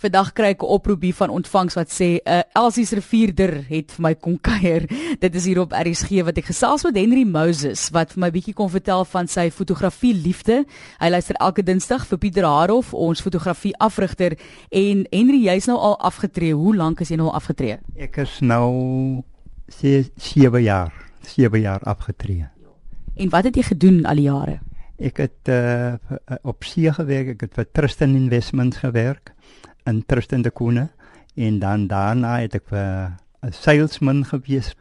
Vandag kry ek 'n oproepie van ontvangs wat sê 'n uh, Elsie se rivierder het vir my kom kuier. Dit is hier op RSG wat ek gesels met Henry Moses wat vir my bietjie kon vertel van sy fotografie liefde. Hy luister elke Dinsdag vir Pieter Harof, ons fotografie afrigter en Henry, jy's nou al afgetree. Hoe lank is jy nou al afgetree? Ek is nou 7 jaar, 7 jaar afgetree. En wat het jy gedoen al die jare? Ek het uh, op see gewerk, ek het vir Tristan Investments gewerk in Tristan de Koene en dan daarna het ek 'n salesman gewees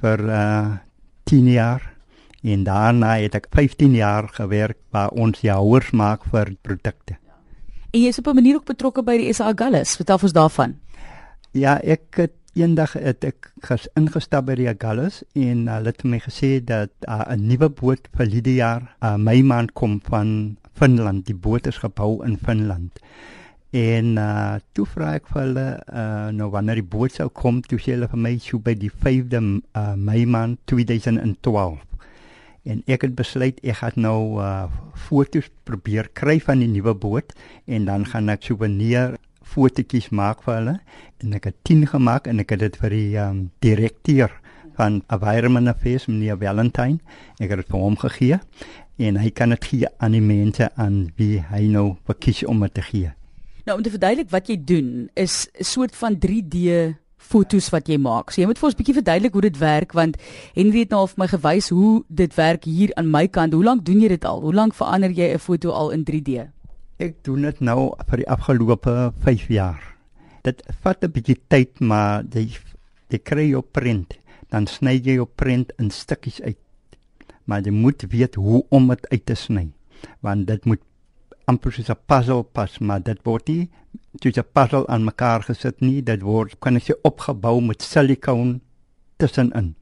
vir uh 10 jaar en daarna het ek 15 jaar gewerk waar ons jouers maak vir produkte. En jy is op 'n manier ook betrokke by die SA Gallus. Vertel ons daarvan. Ja, ek het eendag het ek ges ingestap by die Gallus en hulle het my gesê dat 'n uh, nuwe boot vir hierdie jaar uh, my maand kom van Finland. Die boot is gebou in Finland. En uh toe vra ek vir hulle uh nou wanneer die boot sou kom, toe sê hulle vir my sou by die 5de uh, Mei maand 2012. En ek het besluit ek gaan nou uh foto's probeer kry van die nuwe boot en dan gaan ek souvenir fotootjies maak vir hulle en ek het 10 gemaak en ek het dit vir die um, direkteur van Environment Affairs meneer Valentine ek het dit vir hom gegee en hy kan dit gee aan die mense aan wie hy nou verkies om dit te gee. Nou om te verduidelik wat jy doen is 'n soort van 3D fotos wat jy maak. So jy moet vir ons 'n bietjie verduidelik hoe dit werk want Henry het nou al vir my gewys hoe dit werk hier aan my kant. Hoe lank doen jy dit al? Hoe lank verander jy 'n foto al in 3D? Ek doen dit nou vir die afgelope 5 jaar. Dit vat 'n bietjie tyd, maar jy jy kry jou print, dan sny jy jou print in stukkies uit. Maar jy moet weet hoe om dit uit te sny, want dit moet amper soos 'n puzzle pas, maar dit word nie soos 'n puzzle aan mekaar gesit nie. Dit word kan ek sê opgebou met silikoon tussenin.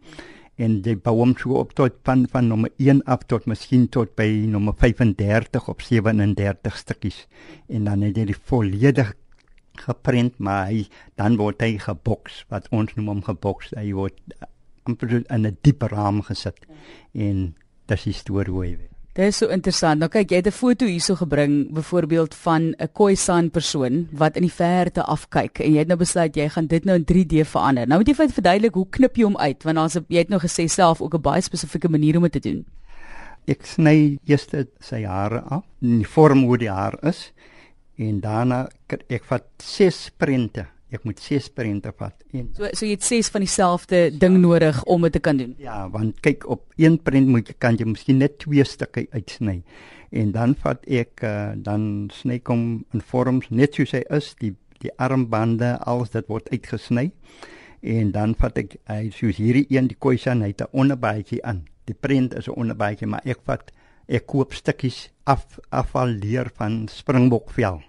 En jy bou hom so op tot van van nommer 1 af tot miskien tot by nommer 35 op 37 stukkies. En dan het jy die volledig geprint, maar hy, dan word hy geboks wat ons noem hom geboks. Hy word amper in 'n dieper raam gesit. En dis die storie hoe hy Dit is so interessant. Nou kyk, jy het 'n foto hierso gebring, byvoorbeeld van 'n Khoisan persoon wat in die verte afkyk en jy het nou besluit jy gaan dit nou in 3D verander. Nou moet jy vir verduidelik hoe knip jy hom uit want daar's jy het nou gesê self ook 'n baie spesifieke manier om dit te doen. Ek sny eers sy hare af, in die vorm hoe die haar is en daarna ek vat 6 prente ek moet ses prente vat. En so so jy het ses van dieselfde ding nodig om dit te kan doen. Ja, want kyk op een prent moet jy kan jy miskien net twee stukke uitsny. En dan vat ek uh, dan sny kom in vorms net soos hy is, die die armbande, alles dit word uitgesny. En dan vat ek hy soos hierdie een die koisan hy het 'n onderbaadjie aan. Die prent is 'n onderbaadjie, maar ek vat ek koop stukkies af afval leer van springbokvel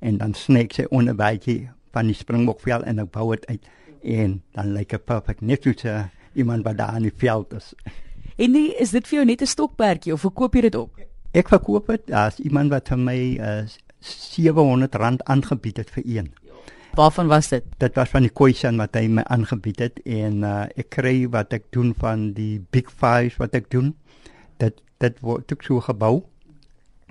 en dan sny ek sy onderbaadjie van die springbokvel en ek bou dit uit en dan lyk dit perfek net soos uh, iemand wat daar in die veld is. En nie, is dit vir jou net 'n stokperdjie of verkoop jy dit op? Ek verkoop dit as iemand wat vir my uh, eh, 700 rand aangebied het vir een. Waarvan was dit? Dit was van die Khoisan wat hy my aangebied het en uh, ek kry wat ek doen van die big fives wat ek doen. Dit dit word ook so gebou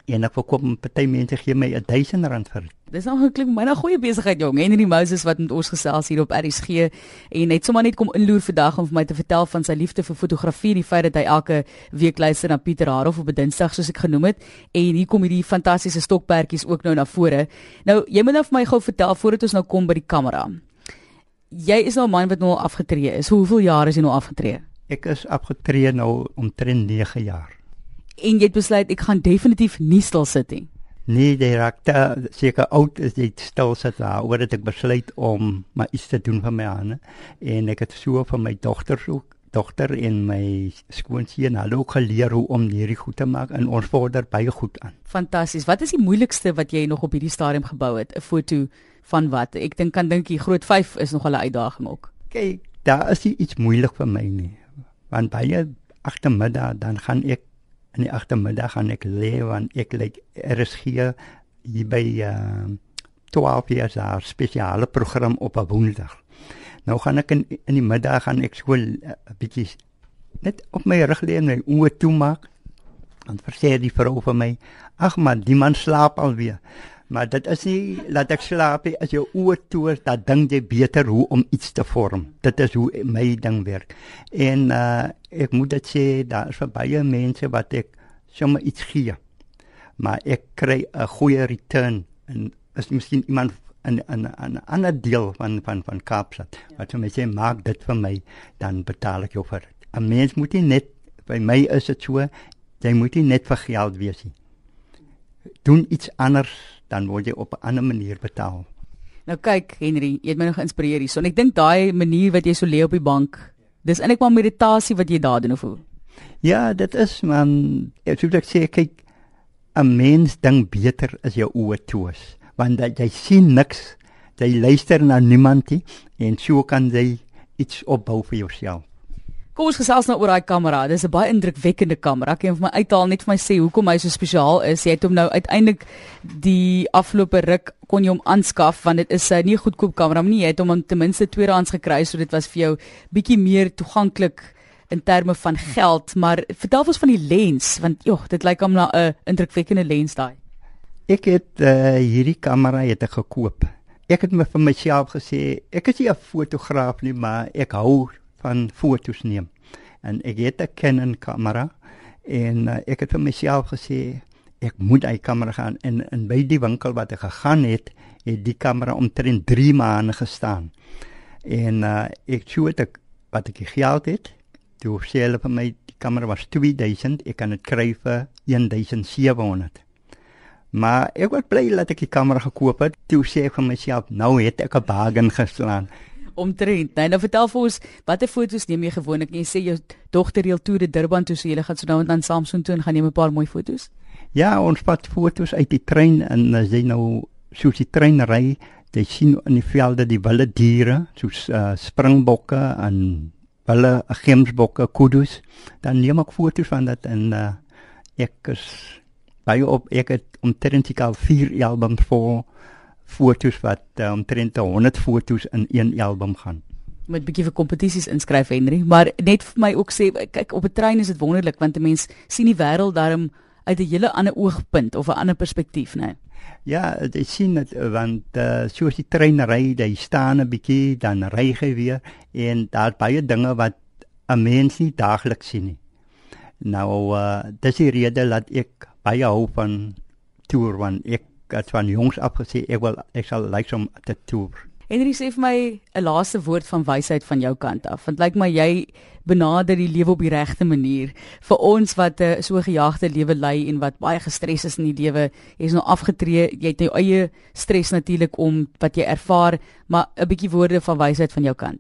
en ek verkoop party mense gee my 1000 rand vir. Dis nou geklink my nou goeie besigheid jong. Henry Moses wat met ons gesels hier op RSG en net sommer net kom inloer vandag om vir my te vertel van sy liefde vir fotografie, die feit dat hy elke week luister na Pieter Harof op 'n Dinsdag soos ek genoem het en hier kom hierdie fantastiese stokperdjies ook nou na vore. Nou jy moet nou vir my gou vertel voordat ons nou kom by die kamera. Jy is nou 'n man wat nou al afgetree is. Hoeveel jaar is jy nou afgetree? Ek is afgetree nou omtrent 9 jaar en jy het besluit ek gaan definitief nie stil sit nie. Nee, die rakter seker oud is dit stil sit daar oor dit ek besluit om maar iets te doen vir my aan en ek het so vir my dogter ook dogter en my skoonseun hulle ook geleer hoe om hierdie goed te maak en ons vorder baie goed aan. Fantasties. Wat is die moeilikste wat jy nog op hierdie stadium gebou het? 'n Foto van wat? Ek dink kan dink die groot 5 is nog 'n uitdaging ook. Kyk, daar is iets moeilik vir my nie. Want baie agtermiddag dan gaan ek in die agtermiddag gaan ek lê want ek lê RSG hier by uh, 12 jaar daar spesiale program op 'n woensdag. Nou gaan ek in in die middag gaan ek skool 'n uh, bietjie net op my rug lê en my oë toemaak. Dan versê die vrou vir my: "Ag man, die man slaap alweer." Maar dit is nie laat ek slaap nie as jou oë toe is, dan dink jy beter hoe om iets te vorm. Dit is hoe my ding werk. En uh ek moet dit sê daar is baie mense wat ek sommer iets gee. Maar ek kry 'n goeie return en is miskien iemand in 'n 'n ander deel van van van Kaapstad. Wat jy sê maak dit vir my, dan betaal ek jou vir dit. 'n Mens moet nie net by my is dit so, jy moet nie net vir geld wees nie. Doen iets anders, dan word jy op 'n ander manier betaal. Nou kyk Henry, jy het my nog geïnspireer hierson. Ek dink daai manier wat jy so lê op die bank, dis eintlik maar meditasie wat jy daar doen of hoe? Ja, dit is man, ek sê ek sê kyk 'n mens dink beter as jou oë toe is want dat jy sien niks, jy luister na niemand nie en so kan jy iets opbou vir jouself. Kom ons gesels nou oor daai kamera. Dis 'n baie indrukwekkende kamera. Ek kan vir my uithaal net vir my sê hoekom hy so spesiaal is. Jy het hom nou uiteindelik die afgelope ruk kon jy hom aanskaf want dit is 'n nie goedkoop kamera nie. Jy het hom ten minste tweedehands gekry so dit was vir jou bietjie meer toeganklik in terme van geld, maar vertel ons van die lens want joh, dit lyk hom na 'n indrukwekkende lens daai. Ek het uh, hierdie kamera het ek gekoop. Ek het my vir myself gesê, ek is nie 'n fotograaf nie, maar ek hou van fotos neem. En ek het 'n Canon kamera en uh, ek het vir myself gesê ek moet hy kamera gaan en in by die winkel wat ek gegaan het, het die kamera omtrent 3 maande gestaan. En uh, ek sê dit wat ek geld het, toe sê hulle vir my die kamera was 2000, ek kan dit kry vir 1700. Maar ek was bly dat ek die kamera gekoop het. Toe sê ek vir myself, nou het ek 'n bargain geslaan. Omtrent. Nee, nou vertel vir ons, watter foto's neem jy gewoonlik? Jy sê jou dogter reël toe die Durban toe, so jy gaan so nou en dan Samsung toe en gaan neem 'n paar mooi foto's. Ja, ons vat foto's uit die trein en as jy nou soos die trein ry, jy sien in die velde die wilde diere, soos uh, springbokke en wille gemsbokke, kudus. Dan neem ek foto's van dit en uh, ek is baie op ek het omtrent al 4 albums vol foto's wat uh, omtrent 100 foto's in een album gaan. Met bietjie vir kompetisies inskryf Henry. Maar net vir my ook sê kyk op 'n trein is dit wonderlik want 'n mens sien die wêreld daarom uit 'n hele ander oogpunt of 'n ander perspektief nê Ja, jy sien dit want uh, soos die trein ry, jy staan 'n bietjie dan ry jy weer en daar's baie dinge wat 'n mens nie daagliks sien nie. Nou uh, dis die rede dat ek baie hou van toer want ek het van jongs af gesê ek wil ek sal like om te toer. Henry sê vir my 'n laaste woord van wysheid van jou kant af. Want lyk like my jy benader die lewe op die regte manier. Vir ons wat 'n uh, so gejaagde lewe lei en wat baie gestres is in die lewe, jy's nou afgetree, jy het jou eie stres natuurlik om wat jy ervaar, maar 'n bietjie woorde van wysheid van jou kant.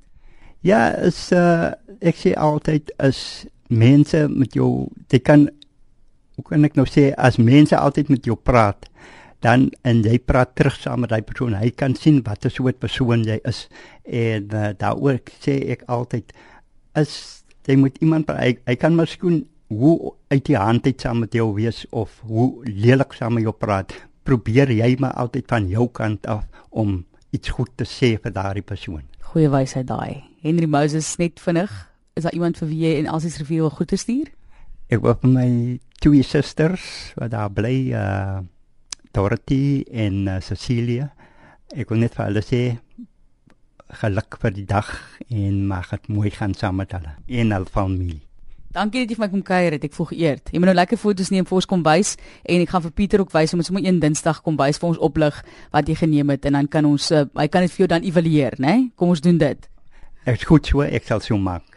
Ja, is uh, ek sê altyd is mense met jou, jy kan hoe kan ek nou sê as mense altyd met jou praat dan en jy praat terug saam met daai persoon hy kan sien wat 'n soort persoon jy is. En uh, daaroor sê ek altyd as jy moet iemand hy, hy kan miskien hoe uit die hand uit saam met jou wees of hoe lelik saam met jou praat. Probeer jy maar altyd van jou kant af om iets goed te sê vir daardie persoon. Goeie wysheid daai. Henry Moses net vinnig is daar iemand vir wie jy en alsies rivier wil goed te stuur ek wil vir my twee susters wat daar bly uh Dorothy en uh, Cecilia. Ek wil net vir hulle sê geluk vir die dag en mag dit mooi gaan saam met hulle en al familie. Dankie dat jy vir my kom kuier het. Ek voel geëerd. Jy moet nou lekker foto's neem vir ons kombuis en ek gaan vir Pieter ook wys om ons sommer een Dinsdag kombuis vir ons oplig wat jy geneem het en dan kan ons uh, hy kan dit vir jou dan evalueer, né? Nee? Kom ons doen dit. Ek goed so, ek sal so maak.